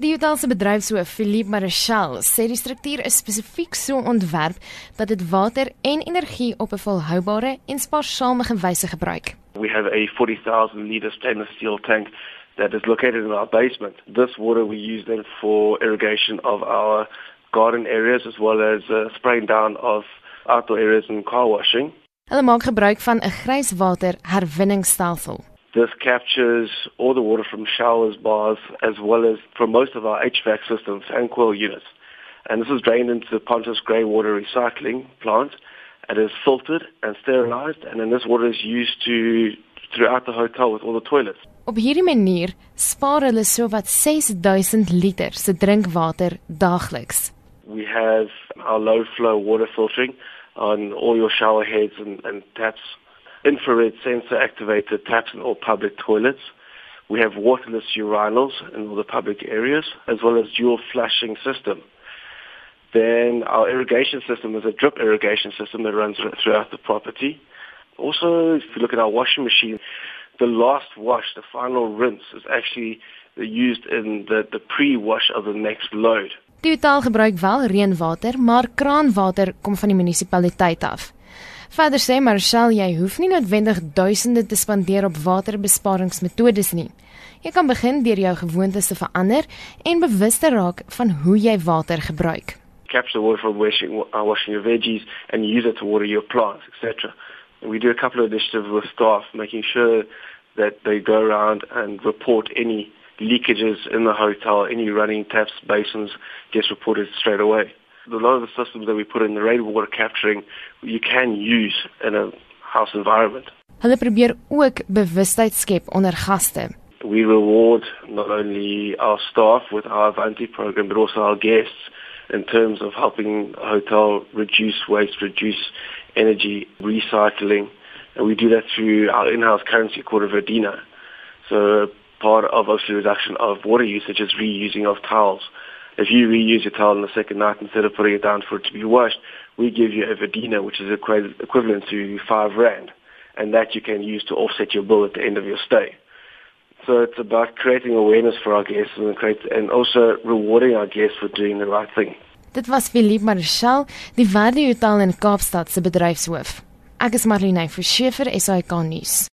Die Utahse bedryfshoof Philippe Marechal sê die struktuur is spesifiek so ontwerp dat dit water en energie op 'n volhoubare en spaarsame wyse gebruik. We have a 40,000 liter stainless steel tank that is located in our basement. This water we use then for irrigation of our garden areas as well as uh, spraying down of outdoor areas and car washing. Hulle maak gebruik van 'n grijswater herwinningsstelsel. This captures all the water from showers, baths, as well as from most of our HVAC systems and coil units. And this is drained into the Pontos grey water recycling plant and is filtered and sterilized. And then this water is used to throughout the hotel with all the toilets. Op hierdie manier spaar hulle sowat 6000 liter se drinkwater daagliks. We have our low flow water filtering on all your shower heads and, and taps infrared sensor activated taps in all public toilets. We have waterless urinals in all the public areas, as well as dual flushing system. Then our irrigation system is a drip irrigation system that runs throughout the property. Also, if you look at our washing machine, the last wash, the final rinse, is actually used in the, the pre-wash of the next load. Hotel gebruik wel reënwater, maar kraanwater kom van die munisipaliteit af. Verder sê Marshall jy hoef nie noodwendig duisende te spandeer op waterbesparingsmetodes nie. Jy kan begin deur jou gewoontes te verander en bewus te raak van hoe jy water gebruik. Capture water from washing, uh, washing your veggies and use it to water your plants, etc. We do a couple of initiatives with staff making sure that they go around and report any leakages in the hotel, any running taps, basins gets reported straight away a lot of the systems that we put in the rainwater capturing you can use in a house environment. Hulle probeer ook bewustheid skep onder gaste. We reward not only our staff with our Avanti program but also our guests in terms of helping a hotel reduce waste, reduce energy, recycling. And we do that through our in-house currency called a Verdina. So part of obviously reduction of water usage is reusing of towels. If you reuse your towel on the second night instead of putting it down for it to be washed, we give you a Verdina, which is equivalent to five rand, and that you can use to offset your bill at the end of your stay. So it's about creating awareness for our guests and, create, and also rewarding our guests for doing the right thing. Dit was Philippe Marchal, die Verde Hotel in Kaapstad se bedryfshoof. Ek is Marlene Forsiefer, SAK nuus.